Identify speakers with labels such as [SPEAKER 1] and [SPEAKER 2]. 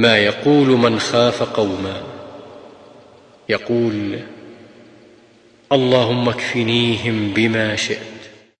[SPEAKER 1] ما يقول من خاف قوما. يقول اللهم اكفنيهم بما شئت.